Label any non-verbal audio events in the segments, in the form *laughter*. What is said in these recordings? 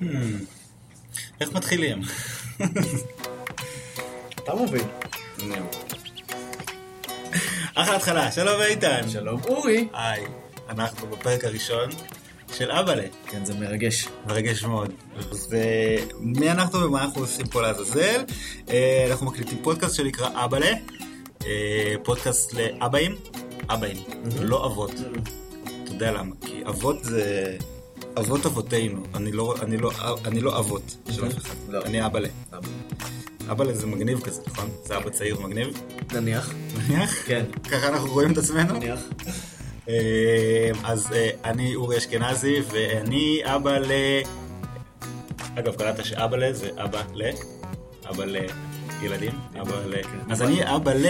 Hmm. איך מתחילים? *laughs* אתה מוביל. אחלה התחלה, שלום איתן. שלום אורי. היי, אנחנו בפרק הראשון של אבאלה. כן, זה מרגש. מרגש מאוד. ומי אנחנו ומה אנחנו עושים פה לעזאזל? אה, אנחנו מקליטים פודקאסט שנקרא אבאלה. אה, פודקאסט לאבאים, אבאים, לא אבות. אתה יודע למה? כי אבות זה... אבות אבותינו, אני לא, אני לא, אני לא אבות של אף אחד, לא. אני אבאלה. אבא. אבאלה זה מגניב כזה, נכון? זה אבא צעיר מגניב. נניח. נניח? כן. ככה אנחנו רואים את עצמנו? נניח. אה, אז אה, אני אורי אשכנזי, ואני אבא ל... אגב, קראת שאבא ל זה אבא ל... אבא לילדים, אבא ל... אז אני אבא ל...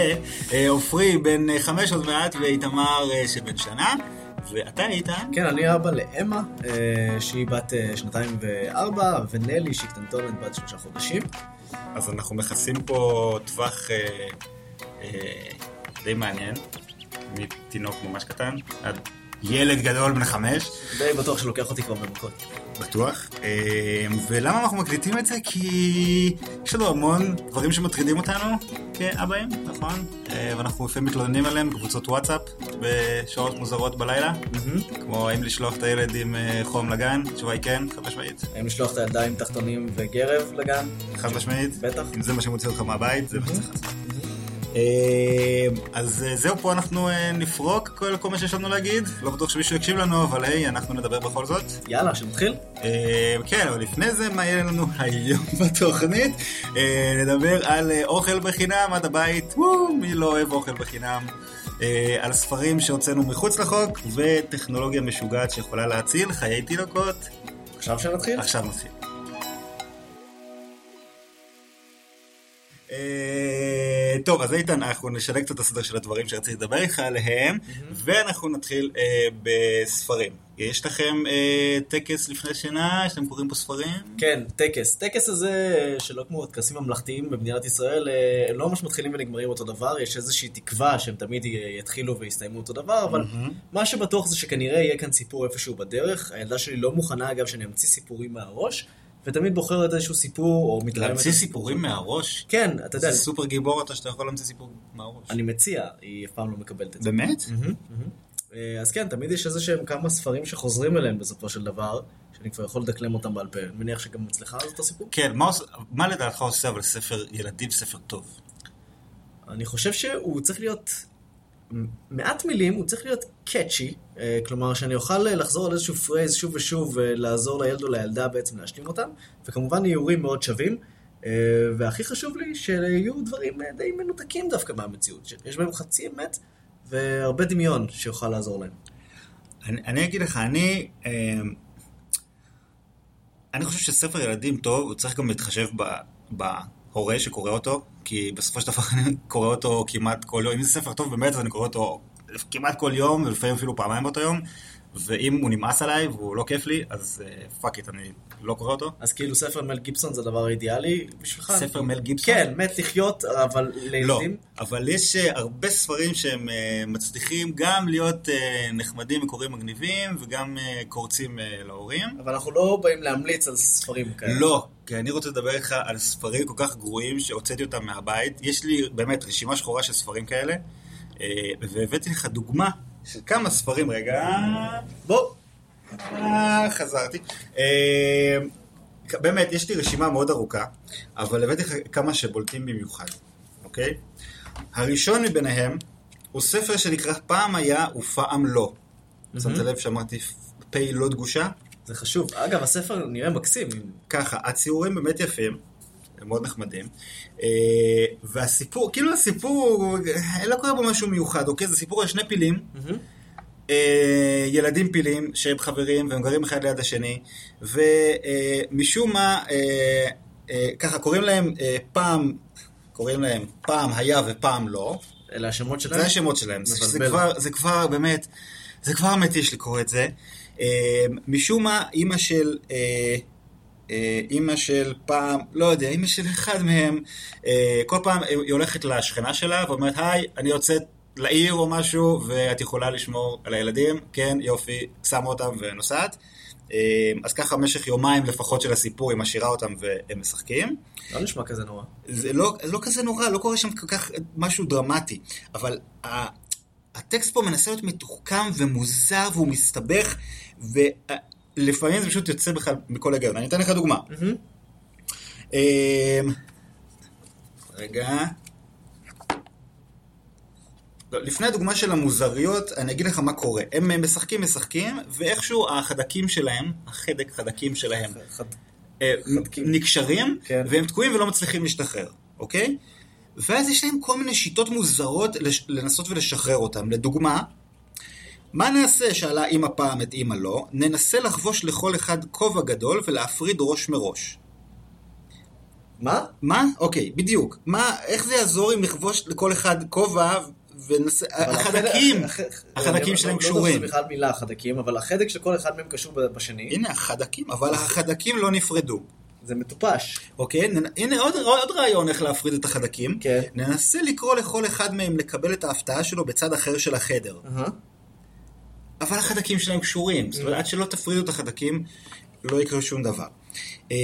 אה, עופרי בן חמש עוד מעט, ואיתמר שבן שנה, ואתה איתן? כן, אני אבא לאמה, אה, שהיא בת אה, שנתיים וארבע, ונלי, שהיא קטנטונת בת שלושה חודשים. אז אנחנו מכסים פה טווח אה, אה, די מעניין, מתינוק ממש קטן, עד ילד גדול בן חמש. די בטוח שלוקח אותי כבר במכות. בטוח. אה, ולמה אנחנו מקליטים את זה? כי יש לנו המון דברים שמטרידים אותנו כאבאים, נכון? אה, ואנחנו לפעמים מתלוננים עליהם בקבוצות וואטסאפ בשעות מוזרות בלילה, כמו האם לשלוח את הילד עם אה, חום לגן, התשובה היא כן, חד משמעית. האם לשלוח את הידיים תחתונים וגרב לגן? חד משמעית. בטח. אם זה מה שמוציא אותך מהבית, זה מה שצריך לעשות. אה, אז אה, זהו, פה אנחנו אה, נפרוק כל, כל מה שיש לנו להגיד. לא בטוח שמישהו יקשיב לנו, אבל היי, אנחנו נדבר בכל זאת. יאללה, שנתחיל? כן, אבל לפני זה, מה יהיה לנו *laughs* היום בתוכנית? נדבר על אוכל בחינם עד הבית, וואו, מי לא אוהב אוכל בחינם? על ספרים שהוצאנו מחוץ לחוק, וטכנולוגיה משוגעת שיכולה להציל חיי תינוקות. עכשיו שנתחיל? עכשיו נתחיל. טוב, אז איתן, אנחנו נשלג קצת את הסדר של הדברים שרציתי לדבר איתך עליהם, ואנחנו נתחיל אה, בספרים. יש לכם אה, טקס לפני שינה? יש לכם קוראים פה ספרים? כן, טקס. טקס הזה, שלא כמו טקסים ממלכתיים במדינת ישראל, אה, הם לא ממש מתחילים ונגמרים אותו דבר, יש איזושהי תקווה שהם תמיד יתחילו ויסתיימו אותו דבר, אבל מה שבטוח זה שכנראה יהיה כאן סיפור איפשהו בדרך. הילדה שלי לא מוכנה, אגב, שאני אמציא סיפורים מהראש, ותמיד בוחרת איזשהו סיפור, או מתלהבת... להמציא סיפורים מהראש? כן, אתה יודע, זה סופר גיבור אתה שאתה יכול להמציא סיפור מהראש. אני מציע, היא אף פעם לא מקבלת את זה. באמת? אה, אז כן, תמיד יש איזה שהם כמה ספרים שחוזרים אליהם בסופו של דבר, שאני כבר יכול לדקלם אותם בעל פה. אני מניח שגם אצלך זה אותו סיפור? כן, מה לדעתך עושה אבל ספר ילדים ספר טוב? אני חושב שהוא צריך להיות מעט מילים, הוא צריך להיות catchy, כלומר שאני אוכל אה, לחזור על איזשהו phrase שוב ושוב ולעזור לילד או לילדה בעצם להשלים אותם, וכמובן איורים מאוד שווים, אה, והכי חשוב לי שיהיו דברים אה, די מנותקים דווקא מהמציאות, שיש בהם חצי אמת והרבה דמיון שיוכל לעזור להם. אני, אני אגיד לך, אני... אה, אני חושב שספר ילדים טוב, הוא צריך גם להתחשב ב, בהורה שקורא אותו, כי בסופו של דבר *laughs* אני קורא אותו כמעט כל יום. אם זה ספר טוב באמת, אז אני קורא אותו כמעט כל יום, ולפעמים אפילו פעמיים באותו יום, ואם הוא נמאס עליי והוא לא כיף לי, אז fuck it, אני לא קורא אותו. אז כאילו ספר מל גיבסון זה הדבר האידיאלי בשבילך? ספר מל גיבסון? כן, מת לחיות, אבל לא, לילדים? אבל יש אה, הרבה ספרים שהם אה, מצליחים גם להיות אה, נחמדים וקוראים מגניבים, וגם אה, קורצים אה, להורים. אבל אנחנו לא באים להמליץ על ספרים כאלה. לא, כי אני רוצה לדבר איתך על ספרים כל כך גרועים שהוצאתי אותם מהבית. יש לי באמת רשימה שחורה של ספרים כאלה, והבאתי לך דוגמה של כמה ספרים, רגע, בוא. אה, חזרתי. אה, באמת, יש לי רשימה מאוד ארוכה, אבל הבאתי כמה שבולטים במיוחד, אוקיי? הראשון מביניהם הוא ספר שנקרא פעם היה ופעם לא. שמת לב שאמרתי פ' לא דגושה? זה חשוב. אגב, הספר נראה מקסים. ככה, הציורים באמת יפים, הם מאוד נחמדים, אה, והסיפור, כאילו הסיפור, לא קורה בו משהו מיוחד, אוקיי? זה סיפור על שני פילים, אה, ילדים פילים שהם חברים והם גרים אחד ליד השני, ומשום מה, אה, אה, ככה קוראים להם פעם, קוראים להם פעם היה ופעם לא, אלה השמות שלהם? זה השמות שלהם, זה, זה. כבר, זה כבר באמת, זה כבר מתיש לקרוא את זה. משום מה, אימא של, אימא של פעם, לא יודע, אימא של אחד מהם, אה, כל פעם היא הולכת לשכנה שלה ואומרת, היי, אני יוצאת לעיר או משהו, ואת יכולה לשמור על הילדים, כן, יופי, שמה אותם ונוסעת. אה, אז ככה במשך יומיים לפחות של הסיפור היא משאירה אותם והם משחקים. לא נשמע כזה נורא. זה לא, לא כזה נורא, לא קורה שם כל כך משהו דרמטי, אבל ה, הטקסט פה מנסה להיות מתוחכם ומוזר והוא מסתבך, ולפעמים זה פשוט יוצא בכלל מכל היגיון. אני אתן לך דוגמה. אה, רגע. לא, לפני הדוגמה של המוזריות, אני אגיד לך מה קורה. הם משחקים, משחקים, ואיכשהו החדקים שלהם, החדק, חדקים שלהם, חד- אה, חדקים. נקשרים, כן. והם תקועים ולא מצליחים להשתחרר, אוקיי? ואז יש להם כל מיני שיטות מוזרות לש- לנסות ולשחרר אותם. לדוגמה, מה נעשה? שאלה אמא פעם את אמא לא, ננסה לחבוש לכל אחד כובע גדול ולהפריד ראש מראש. מה? מה? אוקיי, בדיוק. מה, איך זה יעזור אם נכבוש לכל אחד כובע. אבל החדקים, החדק- החדקים שלהם לא- לא קשורים. יודע שזה בכלל מילה חדקים, אבל החדק של כל אחד מהם קשור בשני. הנה החדקים, אבל החדקים לא נפרדו. זה מטופש. אוקיי? הנה עוד, עוד רעיון איך להפריד את החדקים. כן. ננסה לקרוא לכל אחד מהם לקבל את ההפתעה שלו בצד אחר של החדר. אהה. אבל החדקים שלהם קשורים. זאת אומרת, עד שלא תפרידו את החדקים, לא יקרה שום דבר. אה,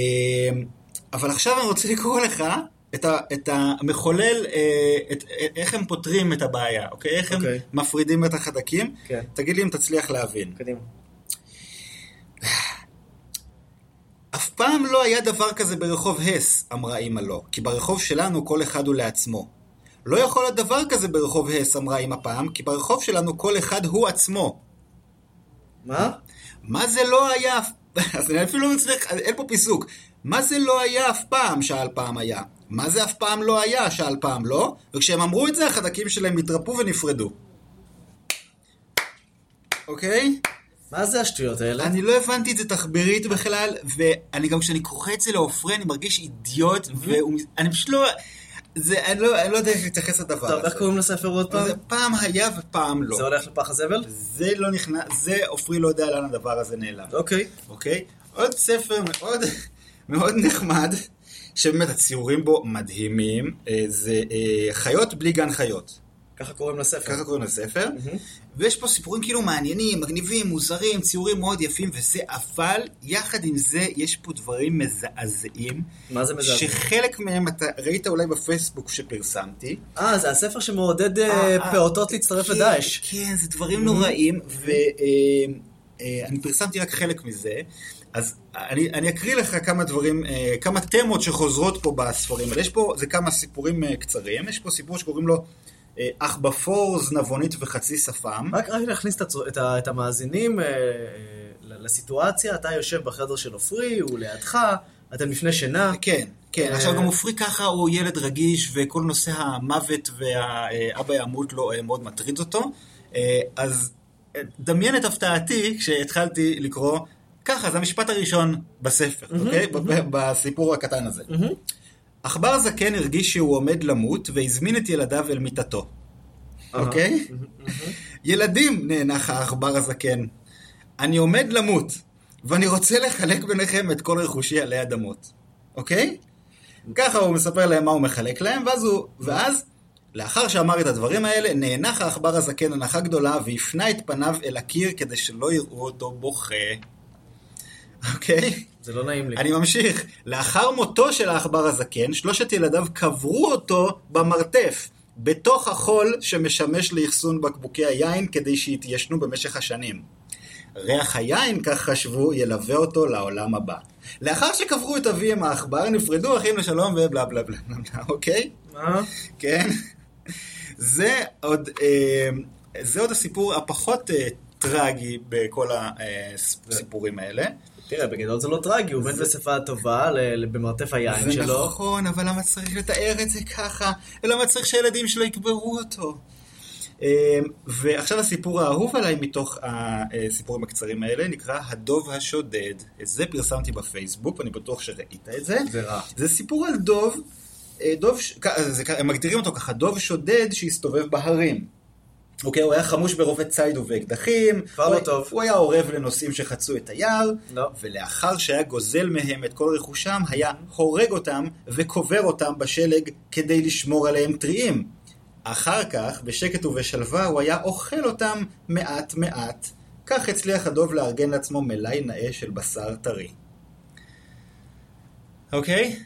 אבל עכשיו אני רוצה לקרוא לך את, ה, את המחולל, אה, את, איך הם פותרים את הבעיה, אוקיי? איך הם אוקיי. מפרידים את החדקים. כן. תגיד לי אם תצליח להבין. קדימה. *sighs* אף פעם לא היה דבר כזה ברחוב הס, אמרה אמא לו, כי ברחוב שלנו כל אחד הוא לעצמו. לא יכול להיות דבר כזה ברחוב הס, אמרה אמא פעם, כי ברחוב שלנו כל אחד הוא עצמו. מה? מה זה לא היה אף... *laughs* אז אני אפילו לא מצליח, אין פה פיסוק. מה זה לא היה אף פעם? שאל פעם היה. מה זה אף פעם לא היה? שאל פעם לא. וכשהם אמרו את זה, החדקים שלהם התרפו ונפרדו. אוקיי? מה זה השטויות האלה? אני לא הבנתי את זה תחבירית בכלל, ואני גם כשאני קורא את זה לעופרי, אני מרגיש אידיוט, ואני פשוט לא... זה, אני לא, אני לא יודע איך להתייחס לדבר טוב, איך הזה. קוראים לספר עוד פעם? זה פעם היה ופעם לא. זה הולך לפח הזבל? זה לא נכנס, זה עופרי לא יודע לאן הדבר הזה נעלם. אוקיי. אוקיי? עוד ספר מאוד, מאוד נחמד, שבאמת הציורים בו מדהימים, אה, זה אה, חיות בלי גן חיות. ככה קוראים לספר. ככה קוראים לספר. ויש פה סיפורים כאילו מעניינים, מגניבים, מוזרים, ציורים מאוד יפים וזה, אבל יחד עם זה יש פה דברים מזעזעים. מה זה מזעזע? שחלק מהם אתה ראית אולי בפייסבוק שפרסמתי. אה, זה הספר שמעודד אה, אה, אה, פעוטות להצטרף כן, לדאעש. כן, זה דברים נוראים, ואני פרסמתי רק חלק מזה. אז אני, אני אקריא לך כמה דברים, כמה תמות שחוזרות פה בספרים האלה. יש פה, זה כמה סיפורים קצרים. יש פה סיפור שקוראים לו אה, אח בפור, זנבונית וחצי שפם. רק רק להכניס את את ה- את המאזינים אה, אה, לסיטואציה, אתה יושב בחדר של עופרי, הוא לידך, אתם לפני שינה. כן, כן. עכשיו גם עופרי ככה הוא ילד רגיש, וכל נושא המוות והאבא ימות לו מאוד מטריד אותו. אז דמיין את הפתעתי כשהתחלתי לקרוא, ככה, זה המשפט הראשון בספר, אוקיי? בסיפור הקטן הזה. עכבר זקן הרגיש שהוא עומד למות, והזמין את ילדיו אל מיטתו. אוקיי? ילדים, נאנח העכבר הזקן, אני עומד למות, ואני רוצה לחלק ביניכם את כל רכושי עלי אדמות. אוקיי? ככה הוא מספר להם מה הוא מחלק להם, ואז הוא... ואז, לאחר שאמר את הדברים האלה, נאנח העכבר הזקן הנחה גדולה, והפנה את פניו אל הקיר כדי שלא יראו אותו בוכה. אוקיי? זה לא נעים לי. אני ממשיך. לאחר מותו של העכבר הזקן, שלושת ילדיו קברו אותו במרתף, בתוך החול שמשמש לאחסון בקבוקי היין כדי שיתיישנו במשך השנים. ריח היין, כך חשבו, ילווה אותו לעולם הבא. לאחר שקברו את אביהם העכבר, נפרדו אחים לשלום ובלה בלה בלה בלה, בלה, אוקיי? מה? כן? זה עוד, אה, זה עוד הסיפור הפחות אה, טרגי בכל הסיפורים האלה. תראה, בגדול זה לא טרגי, הוא מת בשפה טובה ל- ל- במרתף היין זה שלו. נכון, אבל למה צריך לתאר את זה ככה? ולמה צריך שהילדים שלו יקברו אותו? אה, ועכשיו הסיפור האהוב עליי מתוך הסיפורים הקצרים האלה נקרא הדוב השודד. את זה פרסמתי בפייסבוק, ואני בטוח שראית את זה. זה רע. זה סיפור על דוב, אה, דוב, זה, כ- הם מגדירים אותו ככה, דוב שודד שהסתובב בהרים. אוקיי, הוא היה חמוש ברובי ציד ובאקדחים. כבר לא טוב. הוא היה עורב לנוסעים שחצו את היער. לא. ולאחר שהיה גוזל מהם את כל רכושם, היה הורג אותם וקובר אותם בשלג כדי לשמור עליהם טריים. אחר כך, בשקט ובשלווה, הוא היה אוכל אותם מעט מעט, כך הצליח הדוב לארגן לעצמו מלאי נאה של בשר טרי. אוקיי?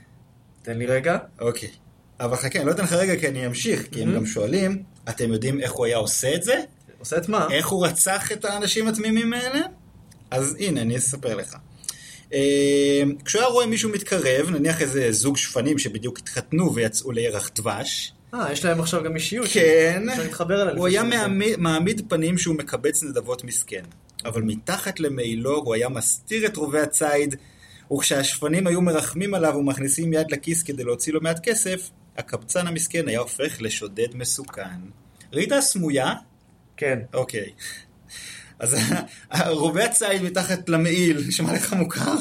תן לי רגע. אוקיי. אבל חכה, אני לא אתן לך רגע כי אני אמשיך, כי הם Mhm. גם שואלים, אתם יודעים איך הוא היה עושה את זה? עושה את מה? איך הוא רצח את האנשים התמימים האלה? אז הנה, אני אספר לך. אה, כשהוא היה רואה מישהו מתקרב, נניח איזה זוג שפנים שבדיוק התחתנו ויצאו לירח דבש, אה, יש להם עכשיו גם אישיות. כן, אפשר להתחבר אליה. הוא היה מעמיד, מעמיד פנים שהוא מקבץ נדבות מסכן. אבל מתחת למעילו הוא היה מסתיר את רובי הציד, וכשהשפנים היו מרחמים עליו ומכניסים יד לכיס כדי להוציא לו מעט כסף, הקבצן המסכן היה הופך לשודד מסוכן. ראית סמויה? כן. אוקיי. אז *laughs* רובי הציד מתחת למעיל, נשמע לך מוכר?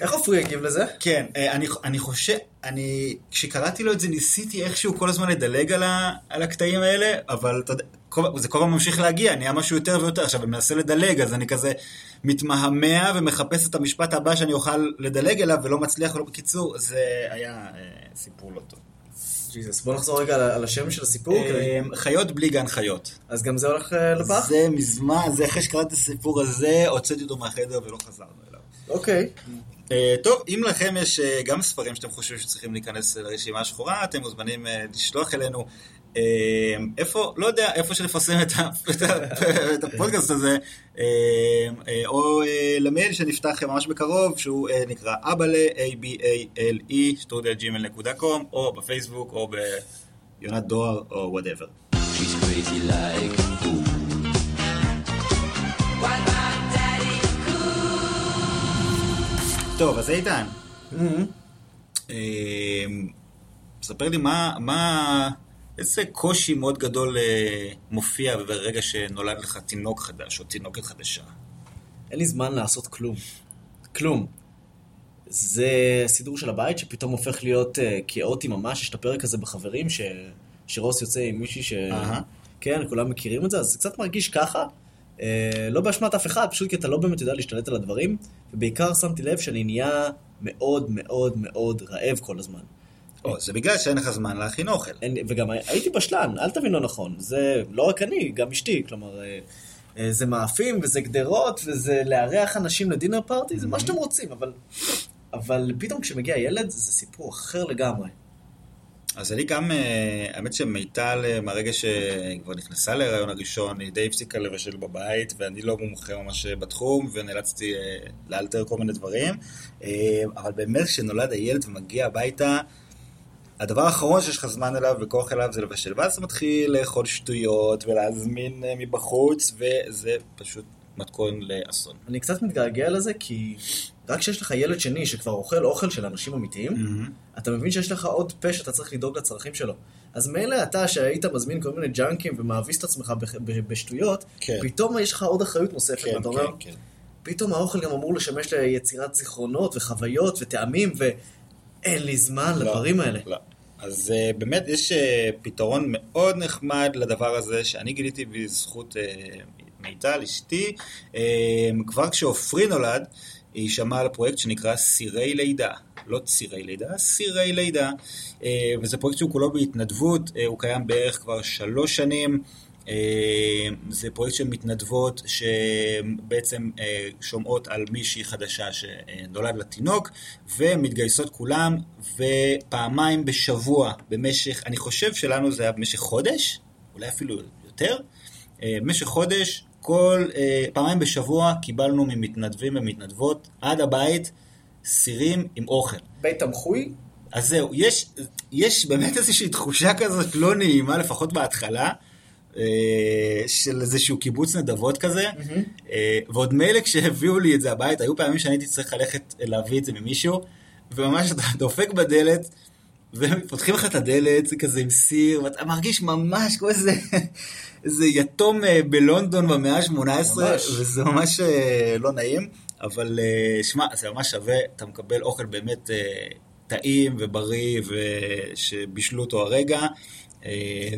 איך עופרי יגיב לזה? כן, אה, אני, אני חושב, אני, כשקראתי לו את זה ניסיתי איכשהו כל הזמן לדלג על, ה, על הקטעים האלה, אבל אתה יודע, זה כל הזמן ממשיך להגיע, נהיה משהו יותר ויותר, עכשיו אני מנסה לדלג, אז אני כזה מתמהמה ומחפש את המשפט הבא שאני אוכל לדלג אליו ולא מצליח, ולא בקיצור, זה היה אה, סיפור לא טוב. ג'יזוס, בוא נחזור רגע על- השם של הסיפור. אה, חיות בלי גן חיות. אז גם זה הולך לפח? זה מזמן, זה אחרי שקראתי את הסיפור הזה, הוצאתי אותו מהחדר ולא חזרנו. אוקיי. אה, טוב, אם לכם יש אה, גם ספרים שאתם חושבים שצריכים להיכנס לרשימה השחורה, אתם מוזמנים אה, לשלוח אלינו. איפה, לא יודע, איפה שנפרסם את הפודקאסט הזה, או למייל שנפתח ממש בקרוב, שהוא נקרא אבאלה, A-B-A-L-E, שטרודל ג'ימל נקודה קום, או בפייסבוק, או ביונת דואר, או וואטאבר. She's crazy like ooh. טוב, אז איתן, Mhm. אה, ספר לי מה, מה, איזה קושי מאוד גדול אה, מופיע ברגע שנולד לך תינוק חדש או תינוקת חדשה. אין לי זמן לעשות כלום. כלום. זה סידור של הבית שפתאום הופך להיות אה, כאוטי ממש, יש את הפרק הזה בחברים, ש... שרוס יוצא עם מישהי ש... אהה. כן, כולם מכירים את זה, אז זה קצת מרגיש ככה. אה, לא באשמת אף אחד, פשוט כי אתה לא באמת יודע להשתלט על הדברים, ובעיקר שמתי לב שאני נהיה מאוד מאוד מאוד רעב כל הזמן. או, זה בגלל שאין לך זמן להכין אוכל. אין, וגם הייתי בשלן, אל תבין לא נכון. זה לא רק אני, גם אשתי. כלומר, אה, אה, זה מאפים וזה גדרות וזה לארח אנשים לדינר פארטי, זה מה שאתם רוצים, אבל, אבל פתאום כשמגיע ילד זה סיפור אחר לגמרי. אז אני גם, אה, האמת שמיטל, אה, מהרגע שהיא כבר נכנסה להיריון הראשון, היא די הפסיקה לבשל בבית, ואני לא מומחה ממש בתחום, ונאלצתי אה, לאלתר כל מיני דברים. אה, אבל באמת, כשנולד הילד ומגיע הביתה, הדבר האחרון שיש לך זמן אליו וכוח אליו זה לבשל. ואז אתה מתחיל לאכול שטויות ולהזמין אה, מבחוץ, וזה פשוט מתכון לאסון. אני קצת מתגעגע לזה כי רק כשיש לך ילד שני שכבר אוכל אוכל של אנשים אמיתיים, Mm-hmm. אתה מבין שיש לך עוד פה שאתה צריך לדאוג לצרכים שלו. אז מילא אתה שהיית מזמין כל מיני ג'אנקים ומאביס את עצמך ב- בשטויות, כן. פתאום יש לך עוד אחריות נוספת, כן, ואתה אומר, כן, כן. פתאום האוכל גם אמור לשמש ליצירת זיכרונות וחוויות וטעמים, ואין לי זמן לא, לדברים האלה. לא. אז uh, באמת יש uh, פתרון מאוד נחמד לדבר הזה, שאני גיליתי בזכות uh, מיטל, אשתי. Uh, כבר כשעופרי נולד, היא שמעה על פרויקט שנקרא סירי לידה. לא צירי לידה, סירי לידה. Uh, וזה פרויקט שהוא כולו בהתנדבות, uh, הוא קיים בערך כבר שלוש שנים. Uh, זה פרויקט של מתנדבות שבעצם שומעות על מישהי חדשה שנולד לתינוק ומתגייסות כולם ופעמיים בשבוע במשך, אני חושב שלנו זה היה במשך חודש, אולי אפילו יותר, במשך חודש כל uh, פעמיים בשבוע קיבלנו ממתנדבים ומתנדבות עד הבית סירים עם אוכל. בית תמחוי, אז זהו, יש, יש באמת איזושהי תחושה כזאת לא נעימה, לפחות בהתחלה, אה, של איזשהו קיבוץ נדבות כזה, אה, ועוד מילא כשהביאו לי את זה הביתה, היו פעמים שאני הייתי צריך ללכת להביא את זה ממישהו, וממש אתה דופק בדלת, ופותחים לך את הדלת, זה כזה עם סיר, ואתה מרגיש ממש כמו איזה, איזה יתום אה, בלונדון במאה ה-18, ממש. וזה ממש אה, לא נעים, אבל אה, שמע, זה ממש שווה, אתה מקבל אוכל באמת טעים ובריא, ושבישלו אותו הרגע.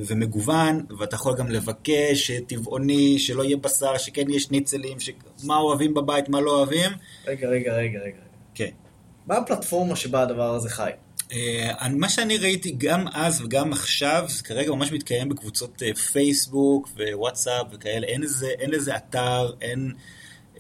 ומגוון, ואתה יכול גם לבקש טבעוני, שלא יהיה בשר, שכן יהיה שניצלים, ש... מה אוהבים בבית, מה לא אוהבים. רגע, רגע, רגע, רגע. כן. מה הפלטפורמה שבה הדבר הזה חי? אני- מה שאני ראיתי גם אז וגם עכשיו, זה כרגע ממש מתקיים בקבוצות אה, פייסבוק ווואטסאפ וכאלה, אין איזה, אין איזה אתר, אין...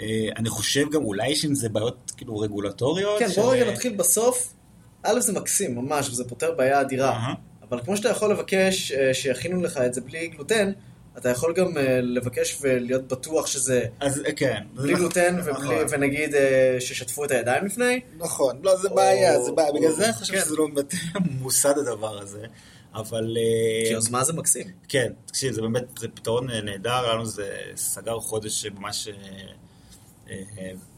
אה, אני חושב גם אולי יש עם זה בעיות כאילו רגולטוריות. כן, של- בוא רגע נתחיל בסוף. א', זה מקסים, ממש, וזה פותר בעיה אדירה. אהה. אבל כמו שאתה יכול לבקש אה, שיכינו לך את זה בלי גלוטן, אתה יכול גם אה, לבקש ולהיות בטוח שזה אז אה, כן. בלי גלוטן, ובלי- נכון. ונגיד אה, ששטפו את הידיים לפני. נכון, לא, זה בעיה, זה בעיה, בגלל זה אני חושב כן. שזה לא באמת מוסד הדבר הזה, אבל... כי יוזמה זה מקסים. כן, תקשיב, זה באמת, זה פתרון נהדר, לנו זה סגר חודש ממש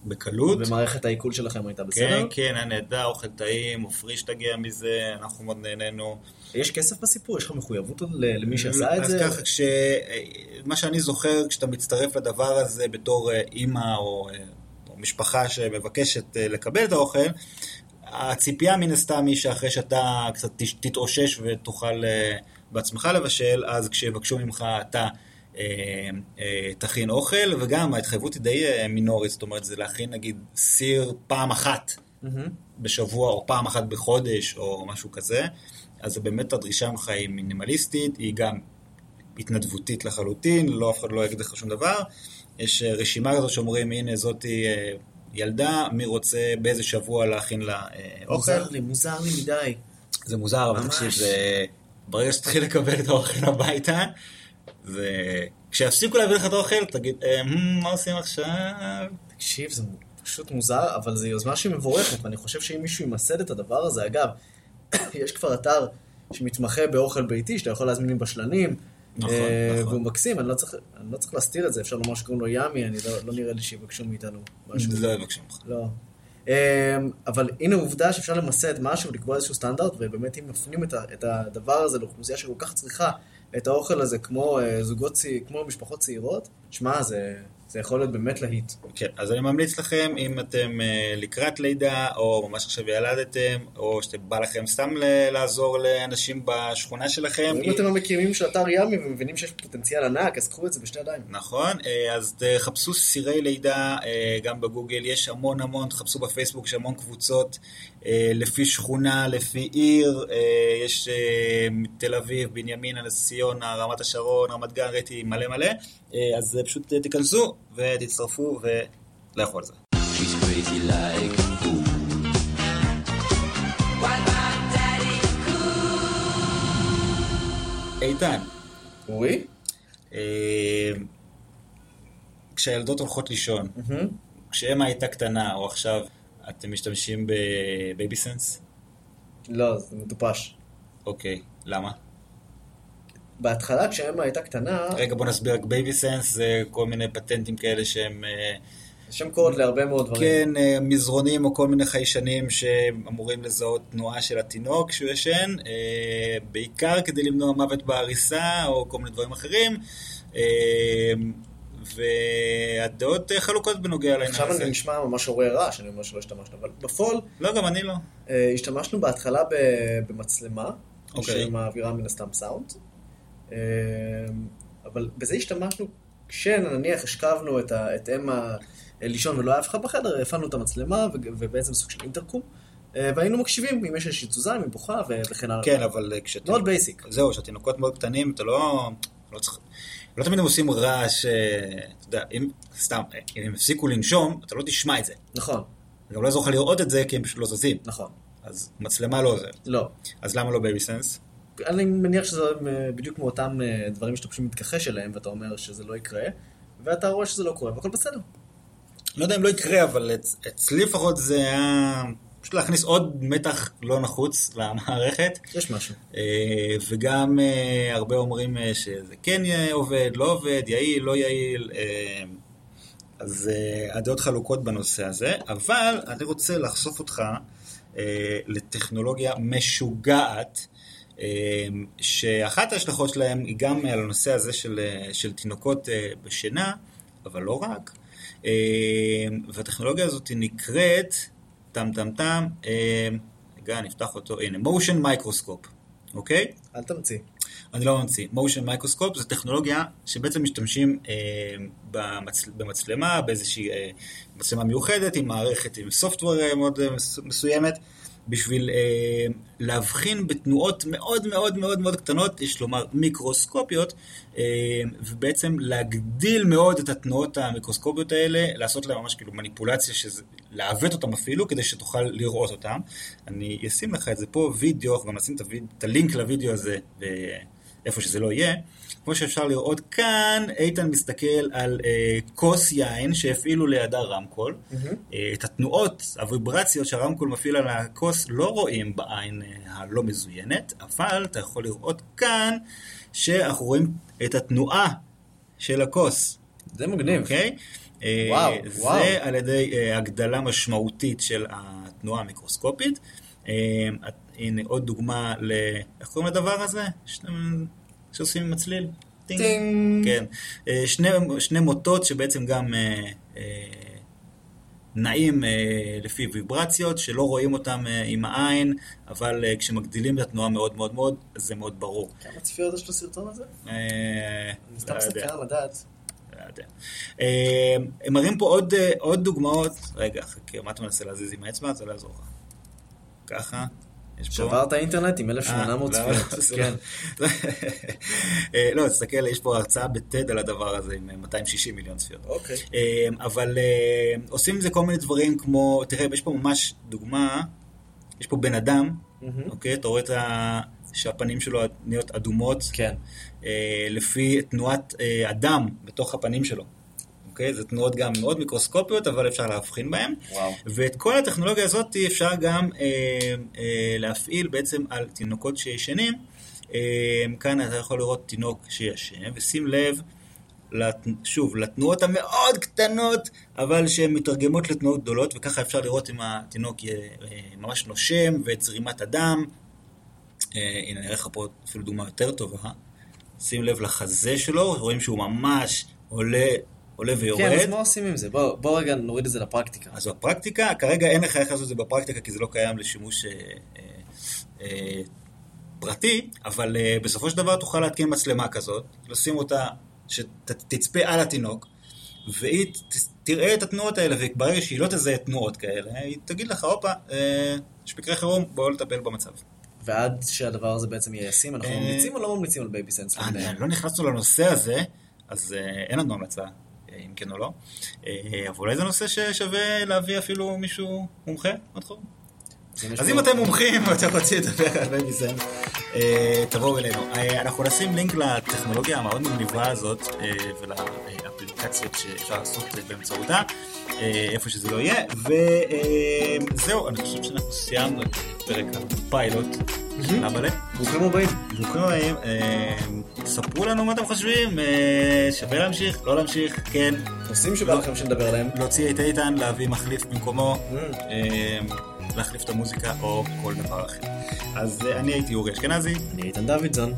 בקלות. ומערכת העיכול שלכם הייתה כן, בסדר? כן, היה נהדר, אוכל טעים, עופריש תגיע מזה, אנחנו מאוד נהנינו. יש כסף בסיפור? יש לך מחויבות למי שעשה את אז זה? ככה, כש... מה שאני זוכר, כשאתה מצטרף לדבר הזה בתור אה, אימא או, אה, או משפחה שמבקשת אה, לקבל את האוכל, הציפייה מן הסתם היא שאחרי שאתה קצת תתאושש ותוכל אה, בעצמך לבשל, אז כשיבקשו ממך אתה אה, אה, תכין אוכל, וגם ההתחייבות היא די אה, מינורית, זאת אומרת זה להכין נגיד סיר פעם אחת. בשבוע או פעם אחת בחודש או משהו כזה, אז באמת הדרישה ממך היא מינימליסטית, היא גם התנדבותית לחלוטין, לא אף אחד לא יגיד לך שום דבר. יש אה, רשימה כזאת שאומרים, הנה זאתי אה, ילדה, מי רוצה באיזה שבוע להכין לה אה, אוכל. מוזר לי, מוזר לי מדי. זה מוזר, אבל. תקשיב, זה... ברגע שתתחיל לקבל את האוכל הביתה, זה... כשיפסיקו להביא לך את האוכל, תגיד, "אה, hmm, מה עושים עכשיו? תקשיב, זה פשוט מוזר, אבל זו יוזמה שהיא מבורכת, ואני חושב שאם מישהו ימסד את הדבר הזה, אגב, *clears throat* יש כבר אתר שמתמחה באוכל ביתי, שאתה יכול להזמין מבשלנים, נכון, אה, נכון. והוא מקסים, אני לא צריך, אני לא צריך להסתיר את זה, אפשר לומר שקוראים לו ימי, אני לא, לא נראה לי שיבקשו מאיתנו משהו. לא יבקשו ממך. לא. אה, אבל הנה עובדה שאפשר למסד משהו, לקבוע איזשהו סטנדרט, ובאמת אם מפנים את, הדבר הזה לאוכלוסייה שכל כך צריכה את האוכל הזה, כמו אה, זוגות, כמו משפחות צעירות, שמע, זה, זה יכול להיות באמת להיט. כן, אז אני ממליץ לכם, אם אתם אה, לקראת לידה, או ממש עכשיו ילדתם, או שבא לכם סתם לעזור לאנשים בשכונה שלכם. אם אתם המקימים של אתר ימי ומבינים שיש פוטנציאל ענק, אז קחו את זה בשתי ידיים. נכון, אה, אז תחפשו סירי לידה אה, גם בגוגל, יש המון המון, תחפשו בפייסבוק, יש המון קבוצות לפי שכונה, לפי עיר, אה, יש אה, תל אביב, בנימינה, נס ציונה, רמת השרון, רמת גן, ראיתי מלא מלא, אה, אז אה, פשוט אה, תיכנסו ותצטרפו ולכו על זה. איתן, אורי? אה, כשהילדות הולכות לישון, כשאמה הייתה קטנה, או עכשיו, אתם משתמשים ב Baby Sense? לא, זה מטופש. אוקיי, למה? בהתחלה כשאמה הייתה קטנה, רגע, בוא נסביר, Baby Sense זה כל מיני פטנטים כאלה שהם, אה, שם קוד להרבה מאוד דברים. כן, אה, מזרונים או כל מיני חיישנים שאמורים לזהות תנועה של התינוק כשהוא ישן, אה, בעיקר כדי למנוע מוות בעריסה או כל מיני דברים אחרים. והדעות אה, חלוקות בנוגע לעניין עכשיו הזה. אני נשמע ממש עורר רעש, אני אומר שלא השתמשנו, אבל בפועל לא, גם אני לא. אה, השתמשנו בהתחלה ב- במצלמה, אוקיי. שמעבירה מן הסתם סאונד, אה, אבל בזה השתמשנו כשנניח השכבנו את ה- את אמה לישון ולא היה אף אחד בחדר, הפעלנו את המצלמה ו- ובעצם סוג של אינטרקום, והיינו מקשיבים אם יש איזושהי תזוזה, אם היא בוכה וכן הלאה. כן, אבל כשאתם... מאוד basic. זהו, כשהתינוקות מאוד קטנים, אתה לא... לא צריך... לא תמיד הם עושים רעש, אתה יודע, אם... סתם, אם הם הפסיקו לנשום, אתה לא תשמע את זה. נכון, גם לא יעזור לך לראות את זה, כי הם פשוט לא זזים. נכון. אז מצלמה לא זה. לא. אז למה לא Baby Sense? אני מניח שזה אה, בדיוק מאותם אה, דברים שאתה פשוט מתכחש אליהם, ואתה אומר שזה לא יקרה, ואתה רואה שזה לא קורה, והכל בסדר. לא יודע אם לא יקרה, אבל אצ... אצלי לפחות זה היה... פשוט להכניס עוד מתח לא נחוץ למערכת. יש משהו. אה, וגם אה, הרבה אומרים אה, שזה כן עובד, לא עובד, יעיל, לא יעיל. אז הדעות חלוקות בנושא הזה, אבל אני רוצה לחשוף אותך לטכנולוגיה משוגעת, שאחת ההשלכות שלהם היא גם על הנושא הזה של, של תינוקות בשינה, אבל לא רק. והטכנולוגיה הזאת נקראת, טם טם טם, אה, רגע, נפתח אותו, הנה, motion microscope, אוקיי? אל תמציא. אני לא ממציא. motion microscope זה טכנולוגיה שבעצם משתמשים אה, במצ... במצלמה, באיזושהי אה, מצלמה מיוחדת, עם מערכת, עם סופטוור אה, מאוד אה, מס- מסוימת, בשביל אה, להבחין בתנועות מאוד מאוד מאוד מאוד קטנות, יש לומר מיקרוסקופיות, אה, ובעצם להגדיל מאוד את התנועות המיקרוסקופיות האלה, לעשות להם ממש כאילו מניפולציה, שזה, לעוות אותם אפילו, כדי שתוכל לראות אותם. אני אשים לך את זה פה, וידאו, גם נשים את, הויד... את הלינק לוידאו הזה, איפה שזה לא יהיה. כמו שאפשר לראות כאן, איתן מסתכל על אה, כוס יין שהפעילו לידה רמקול. Mm-hmm. אה, את התנועות, הוויברציות שהרמקול מפעיל על הכוס לא רואים בעין אה, הלא מזוינת, אבל אתה יכול לראות כאן שאנחנו רואים את התנועה של הכוס. זה מגניב. אוקיי? אה, וואו, זה וואו. על ידי אה, הגדלה משמעותית של התנועה המיקרוסקופית. אה, הנה עוד דוגמה ל... איך קוראים לדבר הזה? שעושים עם הצליל? טינג. כן. אה, שני, שני מוטות שבעצם גם אה, אה, נעים אה, לפי ויברציות, שלא רואים אותם אה, עם העין, אבל אה, כשמגדילים את התנועה מאוד מאוד מאוד, זה מאוד ברור. כמה צפיות יש לסרטון הזה? אה, אני סתם לא. מסתכל לדעת. לא יודע. אה, הם מראים פה עוד, אה, עוד דוגמאות. רגע, חכה, מה אתה מנסה להזיז עם האצבע? זה לא יעזור לך. ככה. פה... שברת האינטרנט עם 1800 אה, לא, צפיות. לא, כן. לא. אה, לא, תסתכל, יש פה הרצאה בטד על הדבר הזה עם אה, 260 מיליון צפיות. אוקיי. אה, אבל אה, עושים עם זה כל מיני דברים כמו, תראה, יש פה ממש דוגמה, יש פה בן אדם. אוקיי? אתה רואה את ה... שהפנים שלו נהיות אדומות, כן. אה, לפי תנועת אה, הדם בתוך הפנים שלו. אוקיי? זה תנועות גם מאוד מיקרוסקופיות, אבל אפשר להבחין בהן. וואו. ואת כל הטכנולוגיה הזאת אפשר גם אה, אה, להפעיל בעצם על תינוקות שישנים. אה, כאן אתה יכול לראות תינוק שישן, ושים לב, לת... שוב, לתנועות המאוד קטנות, אבל שהן מתרגמות לתנועות גדולות, וככה אפשר לראות אם התינוק יהיה, אה, ממש נושם ואת זרימת הדם. אה, הנה, נראה לך פה אפילו דוגמה יותר טובה. שים לב לחזה שלו, רואים שהוא ממש עולה, עולה ויורד. כן, אז מה עושים עם זה? בוא בוא רגע נוריד את זה לפרקטיקה. אז בפרקטיקה, כרגע אין לך איך לעשות את זה בפרקטיקה, כי זה לא קיים לשימוש אה, אה, אה, פרטי, אבל אה, בסופו של דבר תוכל להתקין מצלמה כזאת, לשים אותה, שתצפה על התינוק, והיא ת- תראה את התנועות האלה, וברגע שהיא לא תזהה תנועות כאלה, היא תגיד לך, הופה, אה, יש מקרה חירום, בואו לטפל במצב. ועד שהדבר הזה בעצם יהיה ישים, אנחנו אה, ממליצים או לא ממליצים על Baby Sense? אני, לא נכנסנו לנושא הזה, אז אה, אין לנו המלצה, אם כן או לא, אה, אבל אולי זה נושא ששווה להביא אפילו מישהו מומחה בתחום. אז אם אתם מומחים *laughs* ואתם רוצים לדבר על Baby Sense, אה, תבואו אלינו. אה, אנחנו נשים לינק לטכנולוגיה המאוד מגניבה הזאת ולאפליקציות שאפשר לעשות באמצעותה, איפה שזה לא יהיה, וזהו, אני חושב שאנחנו סיימנו את פרק הפיילוט של אבאלה. ברוכים הבאים. ברוכים הבאים, אה, ספרו לנו מה אתם חושבים, אה, שווה להמשיך, לא להמשיך, כן, נושאים שבא לכם שנדבר עליהם. להוציא את איתן, להביא מחליף במקומו. Mm. אה, להחליף את המוזיקה או כל דבר אחר. אז אני הייתי אורי אשכנזי, אני איתן דוידזון.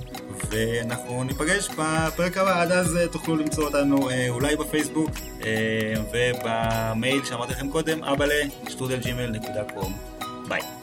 ואנחנו ניפגש בפרק הבא. עד אז תוכלו למצוא אותנו אולי בפייסבוק ובמייל שאמרתי לכם קודם, אבאלה, שטרודל ג'ימל נקודה קום. ביי.